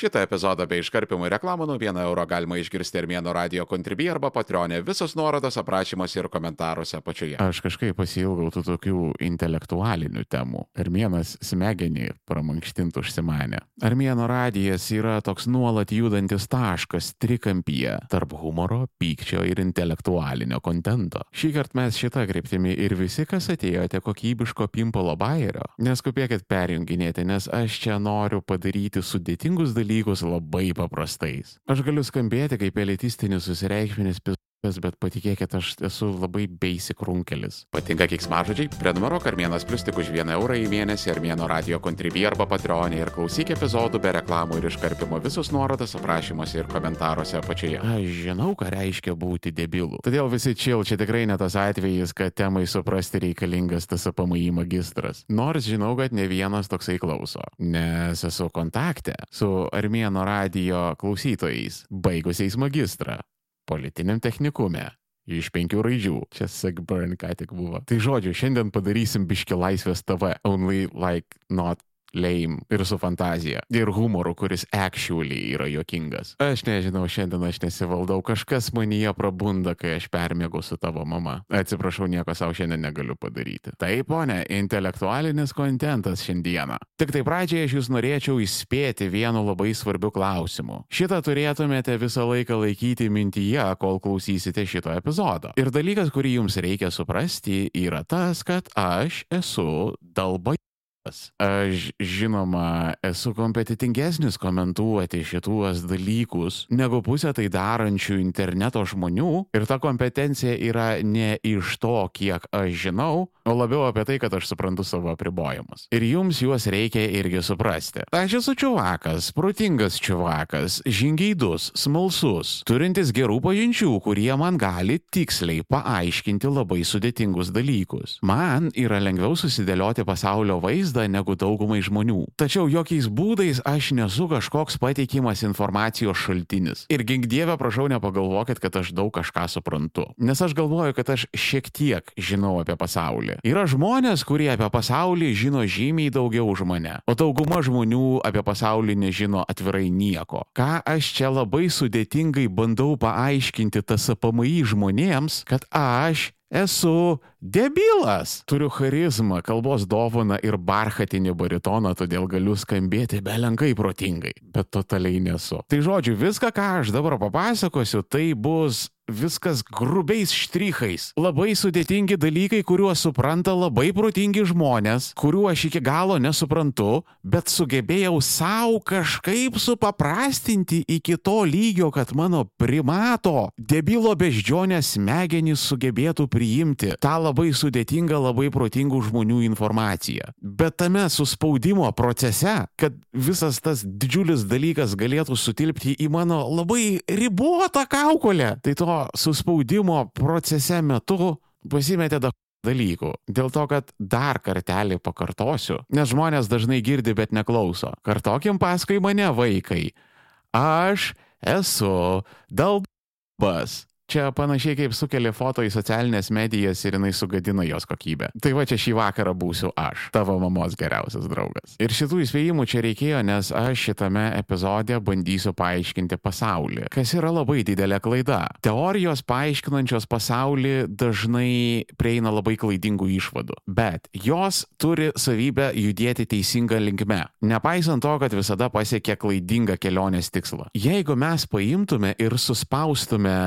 Šitą epizodą bei iškarpimų reklamų nuo 1 euro galima išgirsti Armėno radio kontribį arba patronė. Visos nuorodos aprašymuose ir komentaruose apačioje. Aš kažkaip pasilgau tų tokių intelektualinių temų. Armėnas smegenį pramankštint užsimanė. Armėno radijas yra toks nuolat judantis taškas trikampyje tarp humoro, pykčio ir intelektualinio kontento. Šį kartą mes šitą kryptimį ir visi, kas atėjote kokybiško pimpolo bairio, neskubėkit perjunginėti, nes aš čia noriu padaryti sudėtingus dalykus labai paprastais. Aš galiu skambėti kaip elitistinis susireikšminis pis bet patikėkit, aš esu labai basic runkelis. Patinka kiksmažodžiai? Prenumeruok Armėnas Plus tik už 1 eurą į mėnesį Armėno radio kontribį arba patronė ir klausyk epizodų be reklamų ir iškarpimo visus nuorodas aprašymuose ir komentaruose apačioje. Aš žinau, ką reiškia būti debilu. Todėl visi čil, čia tikrai ne tas atvejis, kad temai suprasti reikalingas tas APMI magistras. Nors žinau, kad ne vienas toksai klauso, nes esu kontakte su Armėno radio klausytojais, baigusiais magistrą politiniam technikume. Iš penkių raidžių. Čia Sigburn ką tik buvo. Tai žodžiu, šiandien padarysim biški laisvės TV. Only like not lame ir su fantazija. Ir humoru, kuris actually yra jokingas. Aš nežinau, šiandien aš nesivaldau, kažkas manyje prabunda, kai aš permėgau su tavo mama. Atsiprašau, nieko savo šiandien negaliu padaryti. Taip, ponė, intelektualinis kontentas šiandieną. Tik tai pradžioje aš jūs norėčiau įspėti vienu labai svarbiu klausimu. Šitą turėtumėte visą laiką laikyti mintyje, kol klausysite šito epizodo. Ir dalykas, kurį jums reikia suprasti, yra tas, kad aš esu dalba. Aš, žinoma, esu kompetitingesnis komentuoti šituos dalykus negu pusė tai darančių interneto žmonių ir ta kompetencija yra ne iš to, kiek aš žinau, o labiau apie tai, kad aš suprantu savo apribojimus. Ir jums juos reikia irgi suprasti. Aš esu čiuvakas, protingas čiuvakas, žingeidus, smalsus, turintis gerų pažinčių, kurie man gali tiksliai paaiškinti labai sudėtingus dalykus. Man yra lengviau susidėlioti pasaulio vaizdą vaizdą negu daugumai žmonių. Tačiau jokiais būdais aš nesu kažkoks pateikimas informacijos šaltinis. Ir gink dievę, prašau, nepagalvokit, kad aš daug kažką suprantu. Nes aš galvoju, kad aš šiek tiek žinau apie pasaulį. Yra žmonės, kurie apie pasaulį žino žymiai daugiau už mane. O dauguma žmonių apie pasaulį nežino atvirai nieko. Ką aš čia labai sudėtingai bandau paaiškinti tas APMI žmonėms, kad aš Esu debilas. Turiu charizmą, kalbos dovaną ir barchatinį baritoną, todėl galiu skambėti belenkai protingai, bet totaliai nesu. Tai žodžiu, viską, ką aš dabar papasakosiu, tai bus viskas grubiais štrichais. Labai sudėtingi dalykai, kuriuos supranta labai protingi žmonės, kuriuo aš iki galo nesuprantu, bet sugebėjau savo kažkaip supaprastinti iki to lygio, kad mano primato debilo beždžionės smegenys sugebėtų priimti tą labai sudėtingą, labai protingų žmonių informaciją. Bet tame suspaudimo procese, kad visas tas didžiulis dalykas galėtų sutilpti į mano labai ribotą kaukolę, tai to suspaudimo procese metu pasimetė daug dalykų. Dėl to, kad dar kartelį pakartosiu, nes žmonės dažnai girdi, bet neklauso. Kartokim paskui mane vaikai. Aš esu dalbas. Čia panašiai kaip sukelia foto į socialinės medijas ir jinai sugadina jos kokybę. Tai va čia šį vakarą būsiu aš, tavo mamos geriausias draugas. Ir šitų įspėjimų čia reikėjo, nes aš šitame epizode bandysiu paaiškinti pasaulį, kas yra labai didelė klaida. Teorijos paaiškinančios pasaulį dažnai prieina labai klaidingų išvadų, bet jos turi savybę judėti teisinga linkme, nepaisant to, kad visada pasiekia klaidingą kelionės tikslą. Jeigu mes paimtume ir suspaustume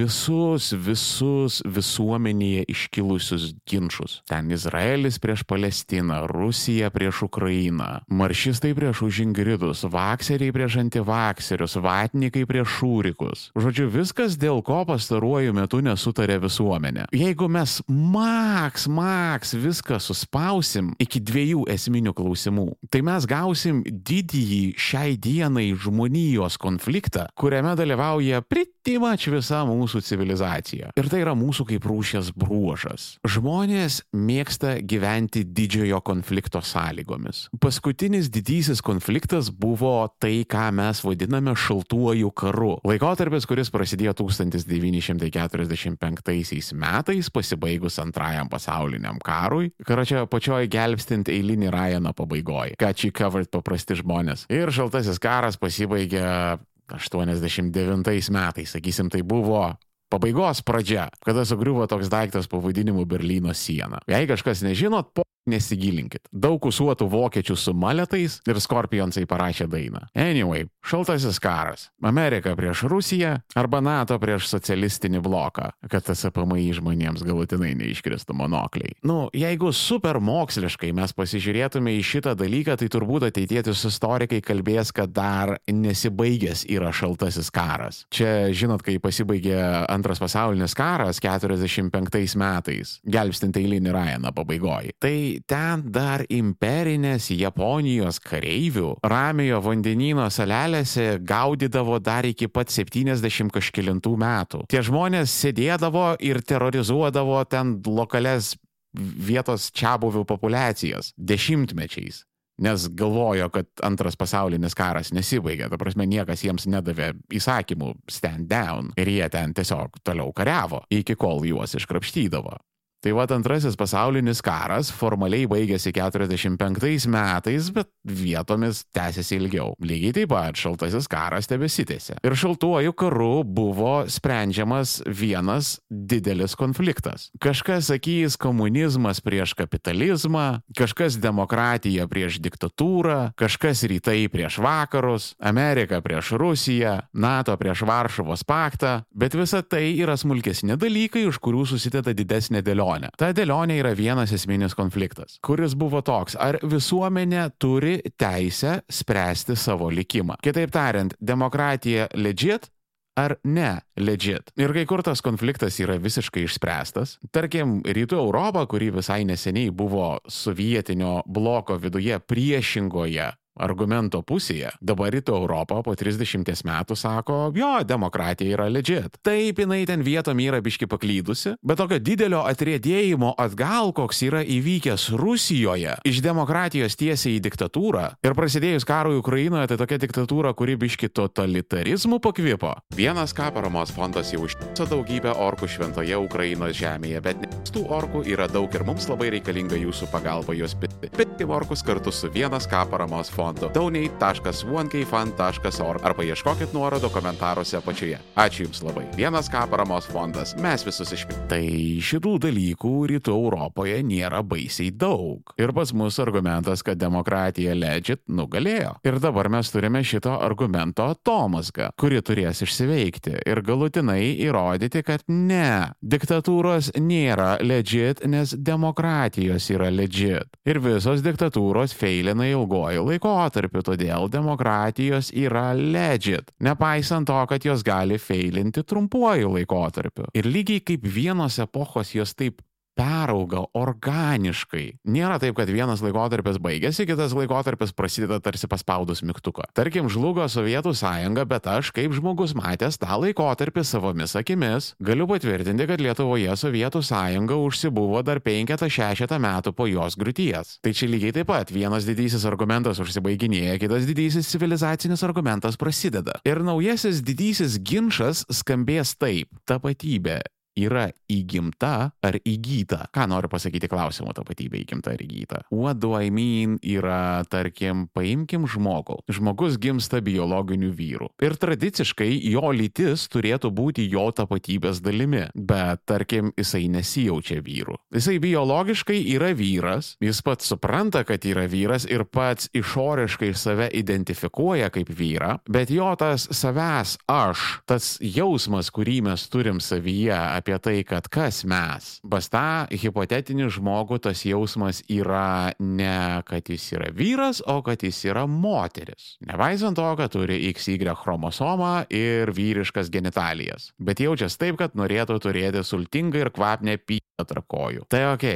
visus, visus visuomenėje iškilusius ginčius. Ten Izraelis prieš Palestiną, Rusija prieš Ukrainą, maršistai prieš užingridus, vakseriai prieš antivakserius, vatnikai prieš šūrikus. Žodžiu, viskas dėl ko pastaruoju metu nesutarė visuomenė. Jeigu mes maks, maks viską suspausim iki dviejų esminių klausimų, tai mes gausim didįjį šiai dienai žmonijos konfliktą, kuriame dalyvauja pritimač visa mūsų mūsų civilizacija. Ir tai yra mūsų kaip rūšės bruožas. Žmonės mėgsta gyventi didžiojo konflikto sąlygomis. Paskutinis didysis konfliktas buvo tai, ką mes vadiname šaltuoju karu. Laikotarpis, kuris prasidėjo 1945 metais, pasibaigus antrajam pasauliniam karui. Karočią pačioj gelbstint eilinį Ryaną pabaigoje. Ką čia covered paprasti žmonės. Ir šaltasis karas pasibaigė 89 metais, sakysim, tai buvo pabaigos pradžia, kada sugriuvo toks daiktas pavadinimu Berlyno siena. Jei kažkas nežinot, po nesigilinkit. Daug usuotų vokiečių su maletais ir skorpionsai parašė dainą. Anyway, šaltasis karas. Amerika prieš Rusiją arba NATO prieš socialistinį bloką, kad tas apamai žmonėms galutinai neiškristų monokliai. Nu, jeigu super moksliškai mes pasižiūrėtume į šitą dalyką, tai turbūt ateitėtis istorikai kalbės, kad dar nesibaigęs yra šaltasis karas. Čia, žinot, kai pasibaigė antras pasaulinis karas 45 metais, gelbstint eilinį Ryaną pabaigoje. Tai ten dar imperinės Japonijos kareivių ramiojo vandenino salelėse gaudydavo dar iki pat 70 kažkėlintų metų. Tie žmonės sėdėdavo ir terrorizuodavo ten lokales vietos čia buvių populiacijas dešimtmečiais. Nes galvojo, kad antras pasaulinis karas nesibaigė, ta prasme niekas jiems nedavė įsakymų stand down ir jie ten tiesiog toliau kariavo, iki kol juos iškrapštydavo. Tai va antrasis pasaulinis karas formaliai baigėsi 45 metais, bet vietomis tęsiasi ilgiau. Lygiai taip pat šaltasis karas tebesitėsi. Ir šaltuoju karu buvo sprendžiamas vienas didelis konfliktas. Kažkas sakys komunizmas prieš kapitalizmą, kažkas demokratija prieš diktatūrą, kažkas rytai prieš vakarus, Amerika prieš Rusiją, NATO prieš Varšuvos paktą, bet visa tai yra smulkesni dalykai, už kurių susideda didesnė dėlionė dėlionę. Ta dėlionė yra vienas esminis konfliktas, kuris buvo toks, ar visuomenė turi teisę spręsti savo likimą. Kitaip tariant, demokratija legit ar ne legit. Ir kai kur tas konfliktas yra visiškai išspręstas, tarkim, Rytų Europa, kuri visai neseniai buvo sovietinio bloko viduje priešingoje argumento pusėje. Dabar rytų Europą po 30 metų sako, jo, demokratija yra legit. Taip, jinai ten vietom yra biški paklydusi, bet tokio didelio atriedėjimo atgal, koks yra įvykęs Rusijoje, iš demokratijos tiesiai į diktatūrą ir prasidėjus karui Ukrainoje, tai tokia diktatūra, kuri biški totalitarizmu pakvipo. Vienas ką paramos fondas jau užtiso daugybę orkų šventoje Ukrainos žemėje, bet tų orkų yra daug ir mums labai reikalinga jūsų pagalba juos pitti. Pitti orkus kartu su vienas ką paramos fondu fondu donate.onekfund.org arba ieškokit nuorodo komentaruose apačioje. Ačiū Jums labai. Vienas ką paramos fondas. Mes visus išpildėme. Tai šitų dalykų rytų Europoje nėra baisiai daug. Ir pas mus argumentas, kad demokratija legit nugalėjo. Ir dabar mes turime šito argumento atomasgą, kuri turės išsiveikti ir galutinai įrodyti, kad ne, diktatūros nėra legit, nes demokratijos yra legit. Ir visos diktatūros feilina ilgoji laiko laikotarpiu, todėl demokratijos yra legit, nepaisant to, kad jos gali feilinti trumpuoju laikotarpiu. Ir lygiai kaip vienos epochos jos taip perauga organiškai. Nėra taip, kad vienas laikotarpis baigėsi, kitas laikotarpis prasideda tarsi paspaudus mygtuką. Tarkim, žlugo Sovietų sąjunga, bet aš, kaip žmogus matęs tą laikotarpį savomis akimis, galiu patvirtinti, kad Lietuvoje Sovietų sąjunga užsibuvo dar 5-6 metų po jos griūties. Tai čia lygiai taip pat vienas didysis argumentas užsibaiginėja, kitas didysis civilizacinis argumentas prasideda. Ir naujasis didysis ginčas skambės taip - tapatybė yra įgimta ar įgyta. Ką noriu pasakyti klausimu tapatybė įgimta ar įgyta? What do I mean yra, tarkim, paimkim žmogų. Žmogus gimsta biologiniu vyru. Ir tradiciškai jo lytis turėtų būti jo tapatybės dalimi. Bet, tarkim, jisai nesijaučia vyru. Jisai biologiškai yra vyras, jis pats supranta, kad yra vyras ir pats išoriškai save identifikuoja kaip vyrą, bet jo tas savęs aš, tas jausmas, kurį mes turim savyje apie tai, kad kas mes. Pas tą hipotetinį žmogų tas jausmas yra ne, kad jis yra vyras, o kad jis yra moteris. Nevaisant to, kad turi XY chromosomą ir vyriškas genitalijas. Bet jaučiasi taip, kad norėtų turėti sultingą ir kvapnę pytą tarp kojų. Tai ok,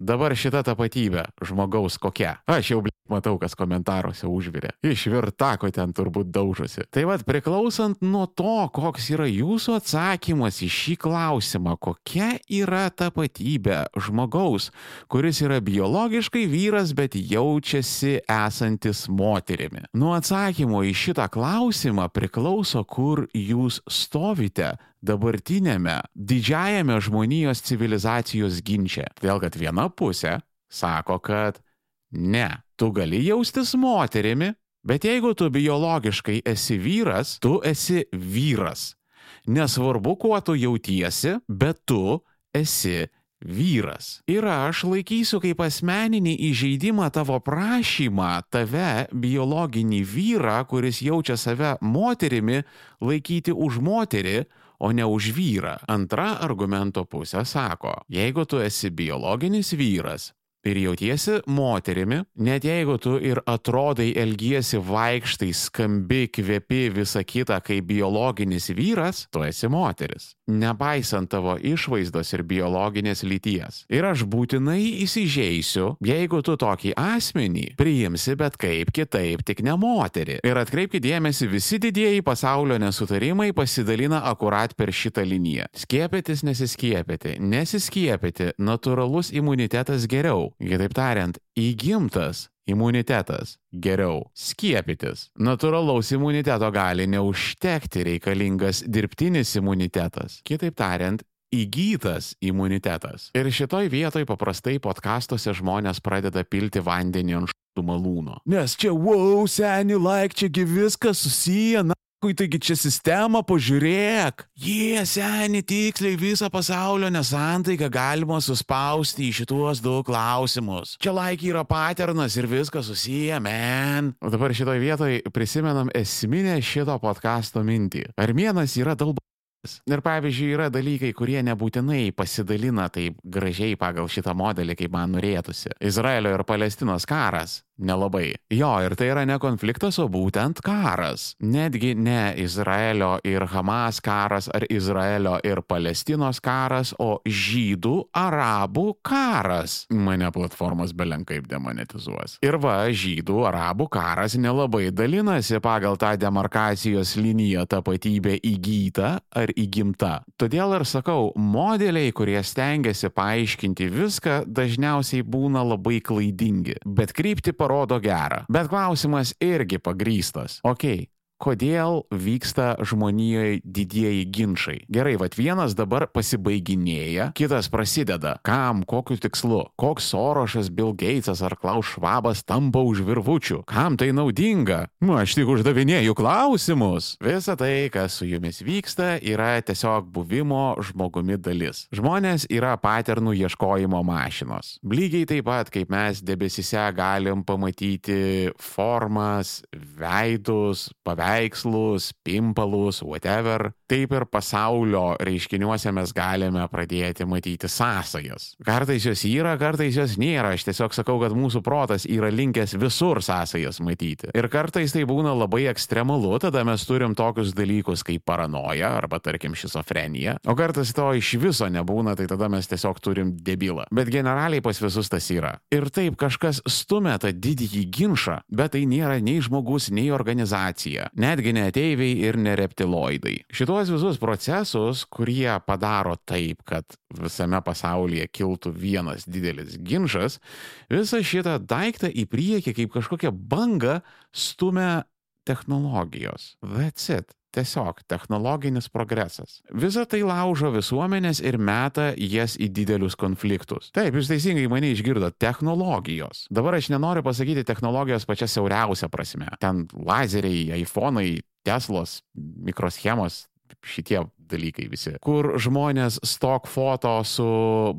Dabar šita tapatybė žmogaus kokia? Aš jau, bl matau, kas komentaruose užvirė. Išvirtako ten turbūt daužosi. Tai vad, priklausant nuo to, koks yra jūsų atsakymas į šį klausimą, kokia yra tapatybė žmogaus, kuris yra biologiškai vyras, bet jaučiasi esantis moterimi. Nuo atsakymo į šitą klausimą priklauso, kur jūs stovite dabartinėme didžiajame žmonijos civilizacijos ginče. Todėl, kad viena pusė sako, kad ne, tu gali jaustis moterimi, bet jeigu tu biologiškai esi vyras, tu esi vyras. Nesvarbu, kuo tu jautiesi, bet tu esi vyras. Ir aš laikysiu kaip asmeninį įžeidimą tavo prašymą tave, biologinį vyrą, kuris jaučia save moterimi, laikyti už moterį, o ne už vyrą. Antra argumento pusė sako, jeigu tu esi biologinis vyras, ir jautiesi moterimi, net jeigu tu ir atrodai, elgiesi vaikštai, skambi, kvepi visą kitą kaip biologinis vyras, tu esi moteris. Nepaisant tavo išvaizdos ir biologinės lyties. Ir aš būtinai įsižeisiu, jeigu tu tokį asmenį priimsi bet kaip kitaip, tik ne moterį. Ir atkreipkite dėmesį, visi didieji pasaulio nesutarimai pasidalina akurat per šitą liniją. Skiepytis, nesiskiepyti, nesiskiepyti, natūralus imunitetas geriau. Kitaip tariant, įgimtas imunitetas geriau skiepytis. Natūralaus imuniteto gali neužtekti reikalingas dirbtinis imunitetas. Kitaip tariant, įgytas imunitetas. Ir šitoj vietoj paprastai podkastuose žmonės pradeda pilti vandenį ant štų malūno. Nes čia, wow, seni, laik, čiagi viskas susiję, na. Kui taigi čia sistema, pažiūrėk. Jie, yeah, seni, tiksliai visą pasaulio nesantaiką galima suspausti į šituos du klausimus. Čia laik yra paternas ir viskas susiję, men. O dabar šitoje vietoje prisimenam esminę šito podkasto mintį. Armėnas yra dalba. Ir pavyzdžiui, yra dalykai, kurie nebūtinai pasidalina taip gražiai pagal šitą modelį, kaip man norėtųsi. Izraelio ir Palestinos karas Nelabai. Jo, ir tai yra ne konfliktas, o būtent karas. Netgi ne Izraelio ir Hamas karas ar Izraelio ir Palestinos karas, o žydų, arabų karas. Mane platformos belenkaip demonetizuos. Ir va, žydų, arabų karas nelabai dalinasi pagal tą demarkacijos liniją tapatybė įgyta ar įgimta. Todėl ir sakau, modeliai, kurie stengiasi paaiškinti viską, dažniausiai būna labai klaidingi. Bet krypti parodo parodo gerą. Bet klausimas irgi pagrystas. Ok, kodėl vyksta žmonijoje didieji ginčiai. Gerai, vad vienas dabar pasibaiginėja, kitas prasideda. Kam, kokiu tikslu? Koks Sorošas, Bill Gatesas ar Klaus Švabas tampa už virvučių? Kam tai naudinga? Nu, aš tik uždavinėju klausimus. Visa tai, kas su jumis vyksta, yra tiesiog buvimo žmogumi dalis. Žmonės yra paternų ieškojimo mašinos. Lygiai taip pat, kaip mes debesise galim pamatyti formas, veidus, paveikslus paveikslus, pimpalus, whatever, taip ir pasaulio reiškiniuose mes galime pradėti matyti sąsajas. Kartais jos yra, kartais jos nėra. Aš tiesiog sakau, kad mūsų protas yra linkęs visur sąsajas matyti. Ir kartais tai būna labai ekstremalu, tada mes turim tokius dalykus kaip paranoja arba tarkim šizofrenija. O kartais to iš viso nebūna, tai tada mes tiesiog turim debilą. Bet generaliai pas visus tas yra. Ir taip kažkas stumia tą didįjį ginčą, bet tai nėra nei žmogus, nei organizacija netgi ne ateiviai ir ne reptiloidai. Šitos visus procesus, kurie padaro taip, kad visame pasaulyje kiltų vienas didelis ginčas, visą šitą daiktą į priekį kaip kažkokią bangą stumia technologijos. That's it. Tiesiog technologinis progresas. Visa tai laužo visuomenės ir meta jas į didelius konfliktus. Taip, jūs teisingai mane išgirdo - technologijos. Dabar aš nenoriu pasakyti technologijos pačia siauriausia prasme. Ten lazeriai, iPhone'ai, Teslos, mikroschemos, šitie dalykai visi. Kur žmonės stok foto su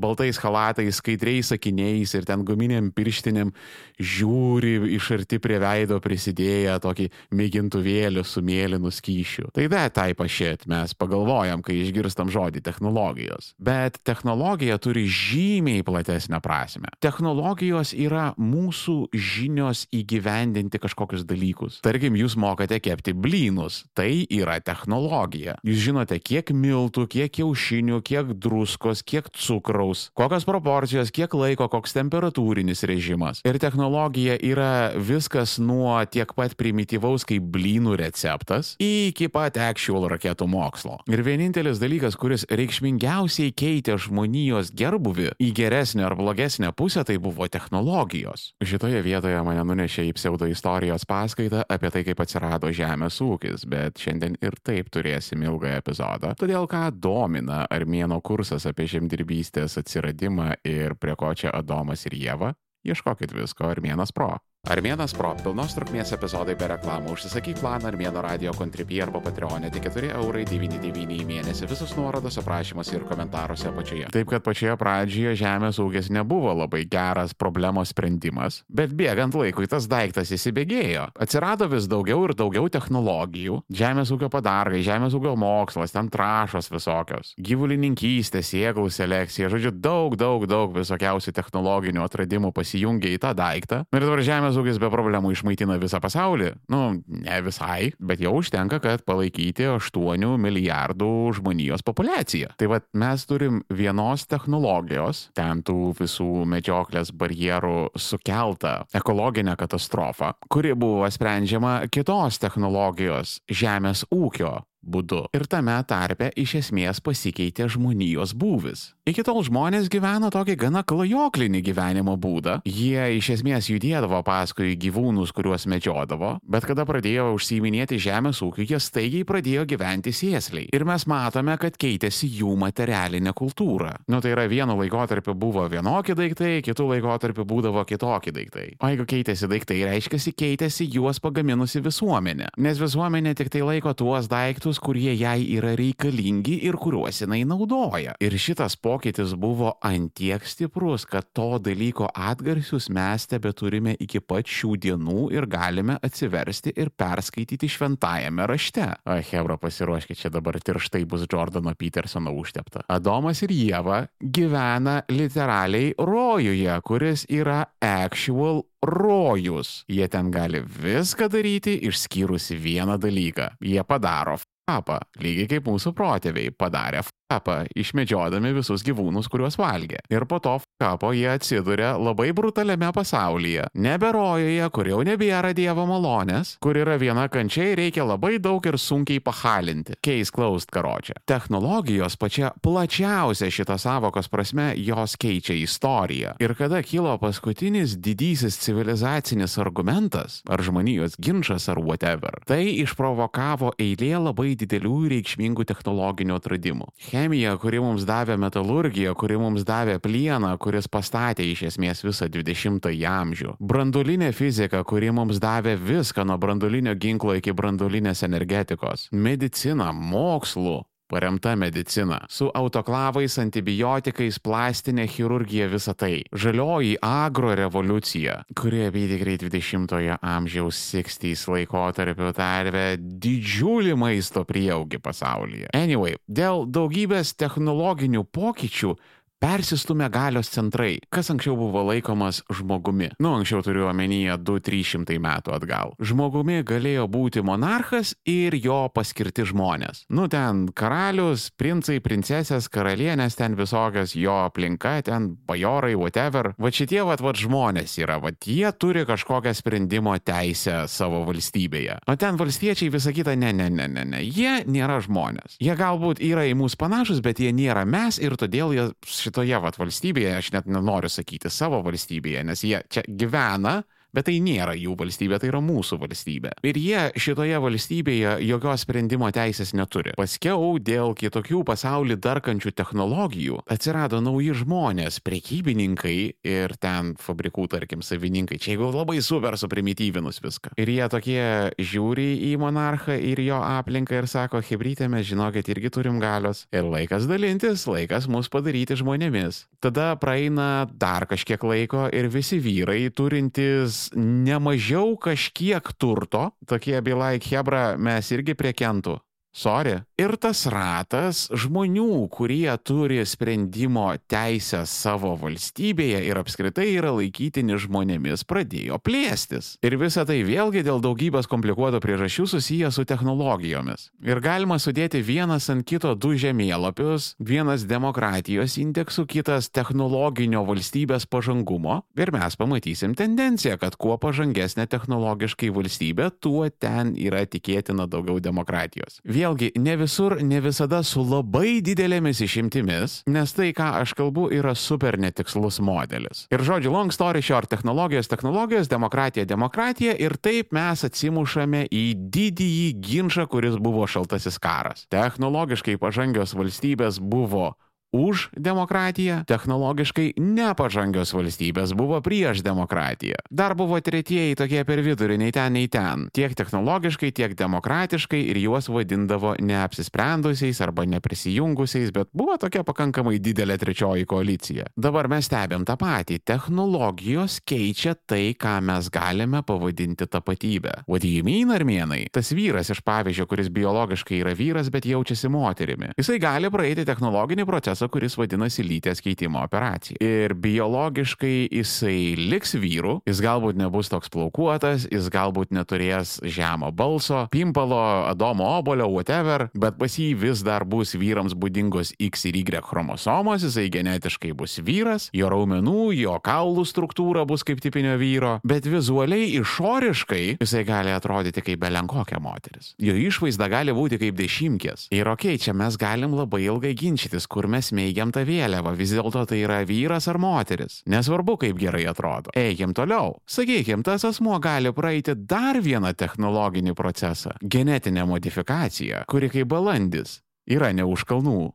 baltais halatais, skaidriais akiniais ir ten guminiam pirštinėm žiūri iš arti prie veido prisidėję tokį mėgintuvėlį su mėlynu skyšiu. Tai da, tai pašėt mes pagalvojam, kai išgirstam žodį technologijos. Bet technologija turi žymiai platesnę prasme. Technologijos yra mūsų žinios įgyvendinti kažkokius dalykus. Tarkim, jūs mokate kepti blynus. Tai yra technologija. Jūs žinote, kiek kiek miltų, kiek kiaušinių, kiek druskos, kiek cukraus, kokios proporcijos, kiek laiko, koks temperatūrinis režimas. Ir technologija yra viskas nuo tiek pat primityvaus kaip blynų receptas iki pat actual raketų mokslo. Ir vienintelis dalykas, kuris reikšmingiausiai keitė žmonijos gerbuvi į geresnę ar blogesnę pusę, tai buvo technologijos. Šitoje vietoje mane nunešė į pseudo istorijos paskaitą apie tai, kaip atsirado žemės ūkis, bet šiandien ir taip turėsim ilgą epizodą. Todėl ką domina Armėno kursas apie žemdirbystės atsiradimą ir prie ko čia Adomas ir Jėva, ieškokit visko Armėnas Pro. Armėnas Pro pilnos trukmės epizodai be reklamų užsisakyk planą Armėno radio kontribį arba Patreonė tik 4 eurai 99 į mėnesį visus nuorodos aprašymuose ir komentaruose apačioje. Taip kad pačioje pradžioje žemės ūkis nebuvo labai geras problemos sprendimas, bet bėgant laikui tas daiktas įsibėgėjo. Atsirado vis daugiau ir daugiau technologijų, žemės ūkio padarai, žemės ūkio mokslas, ten trašos visokios, gyvulininkystė, sėklų selekcija, žodžiu, daug, daug, daug visokiausių technologinių atradimų pasijungia į tą daiktą. Ir dabar žemės žemės ūkis be problemų išmaitina visą pasaulį. Nu, ne visai, bet jau užtenka, kad palaikyti 8 milijardų žmonijos populaciją. Tai vad mes turim vienos technologijos, ten tų visų medžioklės barjerų sukeltą ekologinę katastrofą, kuri buvo sprendžiama kitos technologijos žemės ūkio būdu. Ir tame tarpe iš esmės pasikeitė žmonijos būvis. Iki tol žmonės gyveno tokį gana klajoklinį gyvenimo būdą. Jie iš esmės judėdavo paskui gyvūnus, kuriuos medžiodavo, bet kada pradėjo užsiiminėti žemės ūkiu, jie staigiai pradėjo gyventi sėsliai. Ir mes matome, kad keitėsi jų materialinė kultūra. Nu tai yra vienu laikotarpiu buvo vienokie daiktai, kitų laikotarpiu būdavo kitokie daiktai. O jeigu keitėsi daiktai, reiškia, keitėsi juos pagaminusi visuomenė. Nes visuomenė tik tai laiko tuos daiktus, kurie jai yra reikalingi ir kuriuos jinai naudoja. Ir šitas pokytis buvo antiek stiprus, kad to dalyko atgarsius mes tebe turime iki pat šių dienų ir galime atsiversti ir perskaityti šventajame rašte. Hebra pasiruoškit, čia dabar tirštai bus Jordano Petersono užtepta. Adomas ir Jėva gyvena literaliai rojuje, kuris yra actual rojus. Jie ten gali viską daryti išskyrus vieną dalyką. Jie padaro kapą, lygiai kaip mūsų protėviai padarė kapą, išmedžiodami visus gyvūnus, kuriuos valgė. Ir po to kapo jie atsiduria labai brutaliame pasaulyje. Neberojoje, kur jau nebėra Dievo malonės, kur yra viena kančiai, reikia labai daug ir sunkiai pahalinti. Case closed karočią. Technologijos pačia plačiausia šito savokos prasme jos keičia istoriją. Ir kada kilo paskutinis didysis civilizacinis argumentas, ar žmonijos ginčas, ar whatever, tai išprovokavo eilė labai didelių reikšmingų technologinių atradimų chemija, kuri mums davė metalurgiją, kuri mums davė plieną, kuris pastatė iš esmės visą 20-ąjį amžių. Brandulinė fizika, kuri mums davė viską nuo brandulinio ginklo iki brandulinės energetikos. Medicina, mokslų, paremta medicina, su autoklavais, antibiotikais, plastinė chirurgija, visa tai. Žalioji agro revoliucija, kuri apytikrai 20-ojo amžiaus 60-ais laikotarpiu tarvė didžiulį maisto prieaugį pasaulyje. Anyway, dėl daugybės technologinių pokyčių persistumė galios centrai, kas anksčiau buvo laikomas žmogumi. Nu, anksčiau turiu omenyje 2-300 metų atgal. Žmogumi galėjo būti monarchas ir jo paskirti žmonės. Nu, ten karalius, princai, princesės, karalienės, ten visokios jo aplinka, ten bajorai, whatever. Va šitie vat, vat žmonės yra, va jie turi kažkokią sprendimo teisę savo valstybėje. O ten valstiečiai visą kitą, ne, ne, ne, ne, ne, jie nėra žmonės. Jie galbūt yra į mus panašus, bet jie nėra mes ir todėl jie šitoje vat valstybėje, aš net nenoriu sakyti savo valstybėje, nes jie čia gyvena, bet tai nėra jų valstybė, tai yra mūsų valstybė. Ir jie šitoje valstybėje jokios sprendimo teisės neturi. Paskiau dėl kitokių pasaulį darkančių technologijų atsirado nauji žmonės, prekybininkai ir ten fabrikų, tarkim, savininkai. Čia jeigu labai super suprimityvinus viską. Ir jie tokie žiūri į monarchą ir jo aplinką ir sako, hebrytė, mes žinokit, irgi turim galios. Ir laikas dalintis, laikas mus padaryti žmonėmis. Tada praeina dar kažkiek laiko ir visi vyrai turintys nemažiau kažkiek turto, tokie byla, Hebra, mes irgi prie kentų. Sorry. Ir tas ratas žmonių, kurie turi sprendimo teisę savo valstybėje ir apskritai yra laikytini žmonėmis, pradėjo plėstis. Ir visa tai vėlgi dėl daugybės komplikuotų priežasčių susiję su technologijomis. Ir galima sudėti vienas ant kito du žemėlapius, vienas demokratijos indeksų, kitas technologinio valstybės pažangumo. Ir mes pamatysim tendenciją, kad kuo pažangesnė technologiškai valstybė, tuo ten yra tikėtina daugiau demokratijos vėlgi ne visur, ne visada su labai didelėmis išimtimis, nes tai, ką aš kalbu, yra super netikslus modelis. Ir žodžiu, long story short, technologijos, technologijos, demokratija, demokratija ir taip mes atsimušame į didįjį ginčą, kuris buvo šaltasis karas. Technologiškai pažangios valstybės buvo už demokratiją, technologiškai nepažangios valstybės buvo prieš demokratiją. Dar buvo tretieji tokie per vidurį, nei ten, nei ten. Tiek technologiškai, tiek demokratiškai ir juos vadindavo neapsisprendusiais arba neprisijungusiais, bet buvo tokia pakankamai didelė trečioji koalicija. Dabar mes stebėm tą patį. Technologijos keičia tai, ką mes galime pavadinti tapatybę. Vadėjimyn armėnai. Tas vyras iš pavyzdžio, kuris biologiškai yra vyras, bet jaučiasi moterimi. Jisai gali praeiti technologinį procesą procesą, kuris vadinasi lyties keitimo operacija. Ir biologiškai jisai liks vyru, jis galbūt nebus toks plaukuotas, jis galbūt neturės žemo balso, pimpalo, adomo obolio, whatever, bet pas jį vis dar bus vyrams būdingos X ir Y chromosomos, jisai genetiškai bus vyras, jo raumenų, jo kaulų struktūra bus kaip tipinio vyro, bet vizualiai išoriškai jisai gali atrodyti kaip belenkokia moteris. Jo išvaizda gali būti kaip dešimkės. Ir okei, okay, čia mes galim labai ilgai ginčytis, kur mes smeigiam tą vėliavą, vis dėlto tai yra vyras ar moteris. Nesvarbu, kaip gerai atrodo. Eikim toliau. Sakykim, tas asmuo gali praeiti dar vieną technologinį procesą - genetinę modifikaciją, kuri kaip balandis yra ne už kalnų.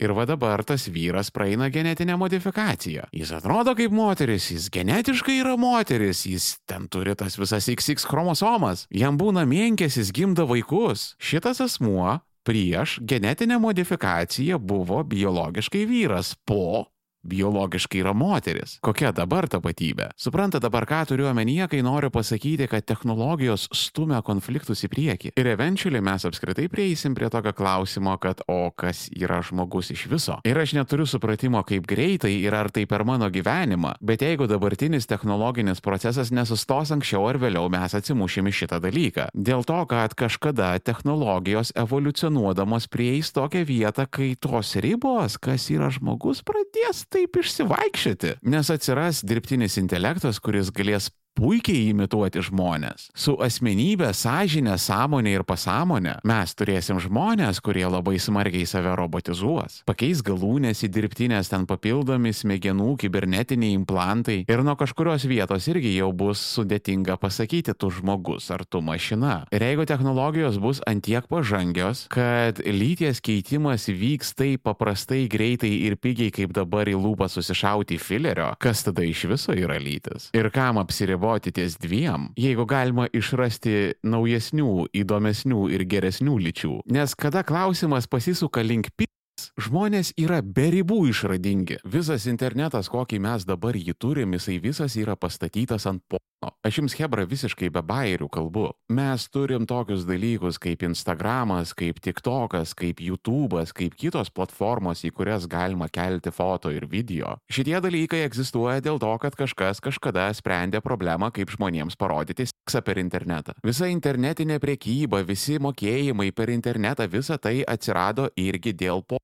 Ir va dabar tas vyras praeina genetinę modifikaciją. Jis atrodo kaip moteris, jis genetiškai yra moteris, jis ten turi tas visas XX chromosomas, jam būna mėnkės, jis gimda vaikus. Šitas asmuo prieš genetinę modifikaciją buvo biologiškai vyras po biologiškai yra moteris. Kokia dabar tapatybė? Supranta dabar, ką turiu omenyje, kai noriu pasakyti, kad technologijos stumia konfliktus į priekį. Ir eventualiai mes apskritai prieisim prie tokio klausimo, kad o kas yra žmogus iš viso. Ir aš neturiu supratimo, kaip greitai ir ar tai per mano gyvenimą, bet jeigu dabartinis technologinis procesas nesustos anksčiau ar vėliau, mes atsimušim į šitą dalyką. Dėl to, kad kažkada technologijos evoliucionuodamos prieis tokią vietą, kai tos ribos, kas yra žmogus, pradės taip išsivaikščioti, nes atsiras dirbtinis intelektas, kuris galės puikiai imituoti žmonės. Su asmenybė, sąžinė, sąmonė ir pasąmonė mes turėsim žmonės, kurie labai smarkiai save robotizuos. Pakeis galūnės į dirbtinės ten papildomi smegenų kibernetiniai implantai ir nuo kažkurios vietos irgi jau bus sudėtinga pasakyti tu žmogus ar tu mašina. Ir jeigu technologijos bus antiek pažangios, kad lyties keitimas vyks taip paprastai, greitai ir pigiai kaip dabar į lūpą susišauti filerio, kas tada iš viso yra lytis? Ir kam apsiriboti? Apsiriboti ties dviem, jeigu galima išrasti naujesnių, įdomesnių ir geresnių lyčių. Nes kada klausimas pasisuka link pi Žmonės yra be ribų išradingi. Visas internetas, kokį mes dabar jį turim, jisai visas yra pastatytas ant pono. Aš jums Hebra visiškai be bairių kalbu. Mes turim tokius dalykus kaip Instagramas, kaip TikTokas, kaip YouTube'as, kaip kitos platformos, į kurias galima kelti foto ir video. Šitie dalykai egzistuoja dėl to, kad kažkas kažkada sprendė problemą, kaip žmonėms parodyti seksą per internetą. Visa internetinė priekyba, visi mokėjimai per internetą, visa tai atsirado irgi dėl po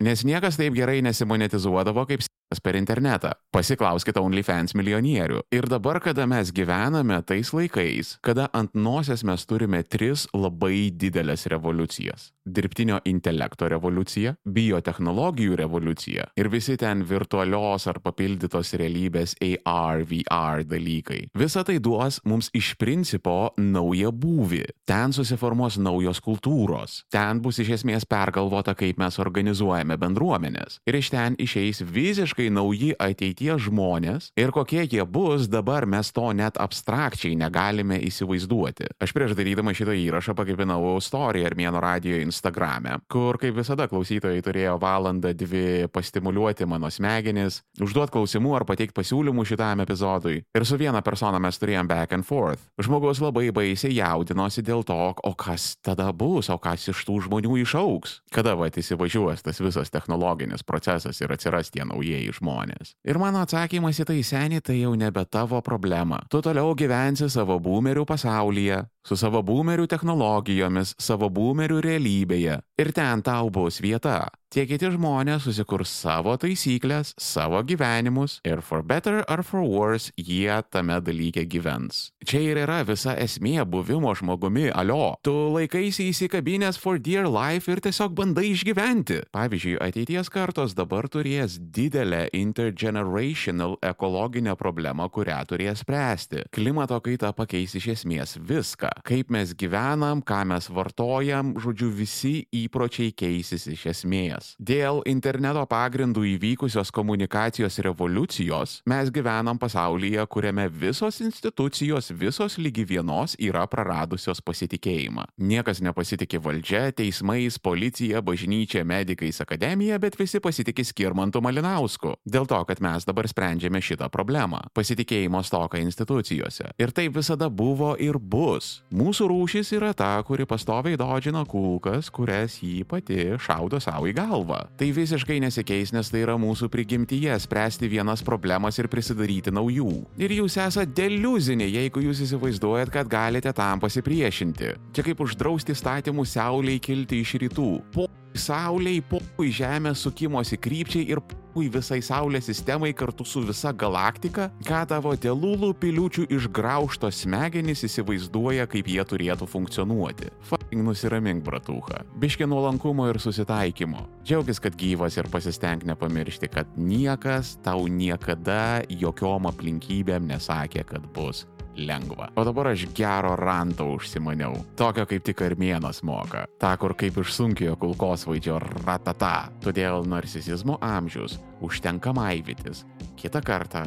Nes niekas taip gerai nesimonetizuodavo kaip per internetą. Pasiklauskite OnlyFans milijonierių. Ir dabar, kada mes gyvename tais laikais, kada ant nosies mes turime tris labai didelės revoliucijas - dirbtinio intelekto revoliucija, biotehnologijų revoliucija ir visi ten virtualios ar papildytos realybės AR, VR dalykai. Visa tai duos mums iš principo naują būvį. Ten susiformuos naujos kultūros. Ten bus iš esmės pergalvota, kaip mes organizuojame bendruomenės. Ir iš ten išeis visiškai nauji ateities žmonės ir kokie jie bus, dabar mes to net abstrakčiai negalime įsivaizduoti. Aš prieš darydama šitą įrašą pakipinau istoriją Armėno radio Instagrame, kur kaip visada klausytojai turėjo valandą dvi pastimuliuoti mano smegenis, užduoti klausimų ar pateikti pasiūlymų šitam epizodui. Ir su viena persona mes turėjom back and forth. Žmogus labai baisiai jaudinosi dėl to, o kas tada bus, o kas iš tų žmonių išauks. Kada va įsivažiuos tas visas technologinis procesas ir atsiras tie naujieji žmonės. Ir mano atsakymas į tai seniai tai jau nebe tavo problema. Tu toliau gyvensi savo boomerių pasaulyje, su savo boomerių technologijomis, savo boomerių realybėje. Ir ten tau bus vieta. Tie kiti žmonės susikurs savo taisyklės, savo gyvenimus ir for better or for worse jie tame dalyke gyvens. Čia ir yra visa esmė buvimo žmogumi, alio. Tu laikaisi įsikabinęs for dear life ir tiesiog bandai išgyventi. Pavyzdžiui, ateities kartos dabar turės didelę intergenerational ekologinę problemą, kurią turės spręsti. Klimato kaita pakeis iš esmės viską. Kaip mes gyvenam, ką mes vartojam, žodžiu, visi įpročiai keisis iš esmės. Dėl interneto pagrindų įvykusios komunikacijos revoliucijos mes gyvenam pasaulyje, kuriame visos institucijos, visos lygi vienos yra praradusios pasitikėjimą. Niekas nepasitikė valdžia, teismais, policija, bažnyčia, medikais, akademija, bet visi pasitikė Skirmantu Malinausku. Dėl to, kad mes dabar sprendžiame šitą problemą - pasitikėjimo stoką institucijose. Ir tai visada buvo ir bus. Mūsų rūšis yra ta, kuri pastoviai dodžina kulkas, kurias jį pati šaudo savo į galvą. Tai visiškai nesikeis, nes tai yra mūsų prigimtyje spręsti vienas problemas ir prisidaryti naujų. Ir jūs esate deliuziniai, jeigu jūs įsivaizduojat, kad galite tam pasipriešinti. Čia kaip uždrausti statymų Saulei kilti iš rytų. Po Sauliai, popui Žemės sukimosi krypčiai ir popui visai Saulės sistemai kartu su visa galaktika, ką tavo telūlų piliučių išgraužtos smegenys įsivaizduoja, kaip jie turėtų funkcionuoti. Fucking nusiramink, bratuha. Biški nuolankumo ir susitaikymo. Džiaugis, kad gyvas ir pasisteng nepamiršti, kad niekas tau niekada jokiom aplinkybėm nesakė, kad bus lengva. O dabar aš gero ranto užsimaniau. Tokio kaip tik armėnas moka. Ta, kur kaip iš sunkiojo kulkosvaidžio ratata. Todėl narcisizmo amžius užtenka maivytis. Kita kartą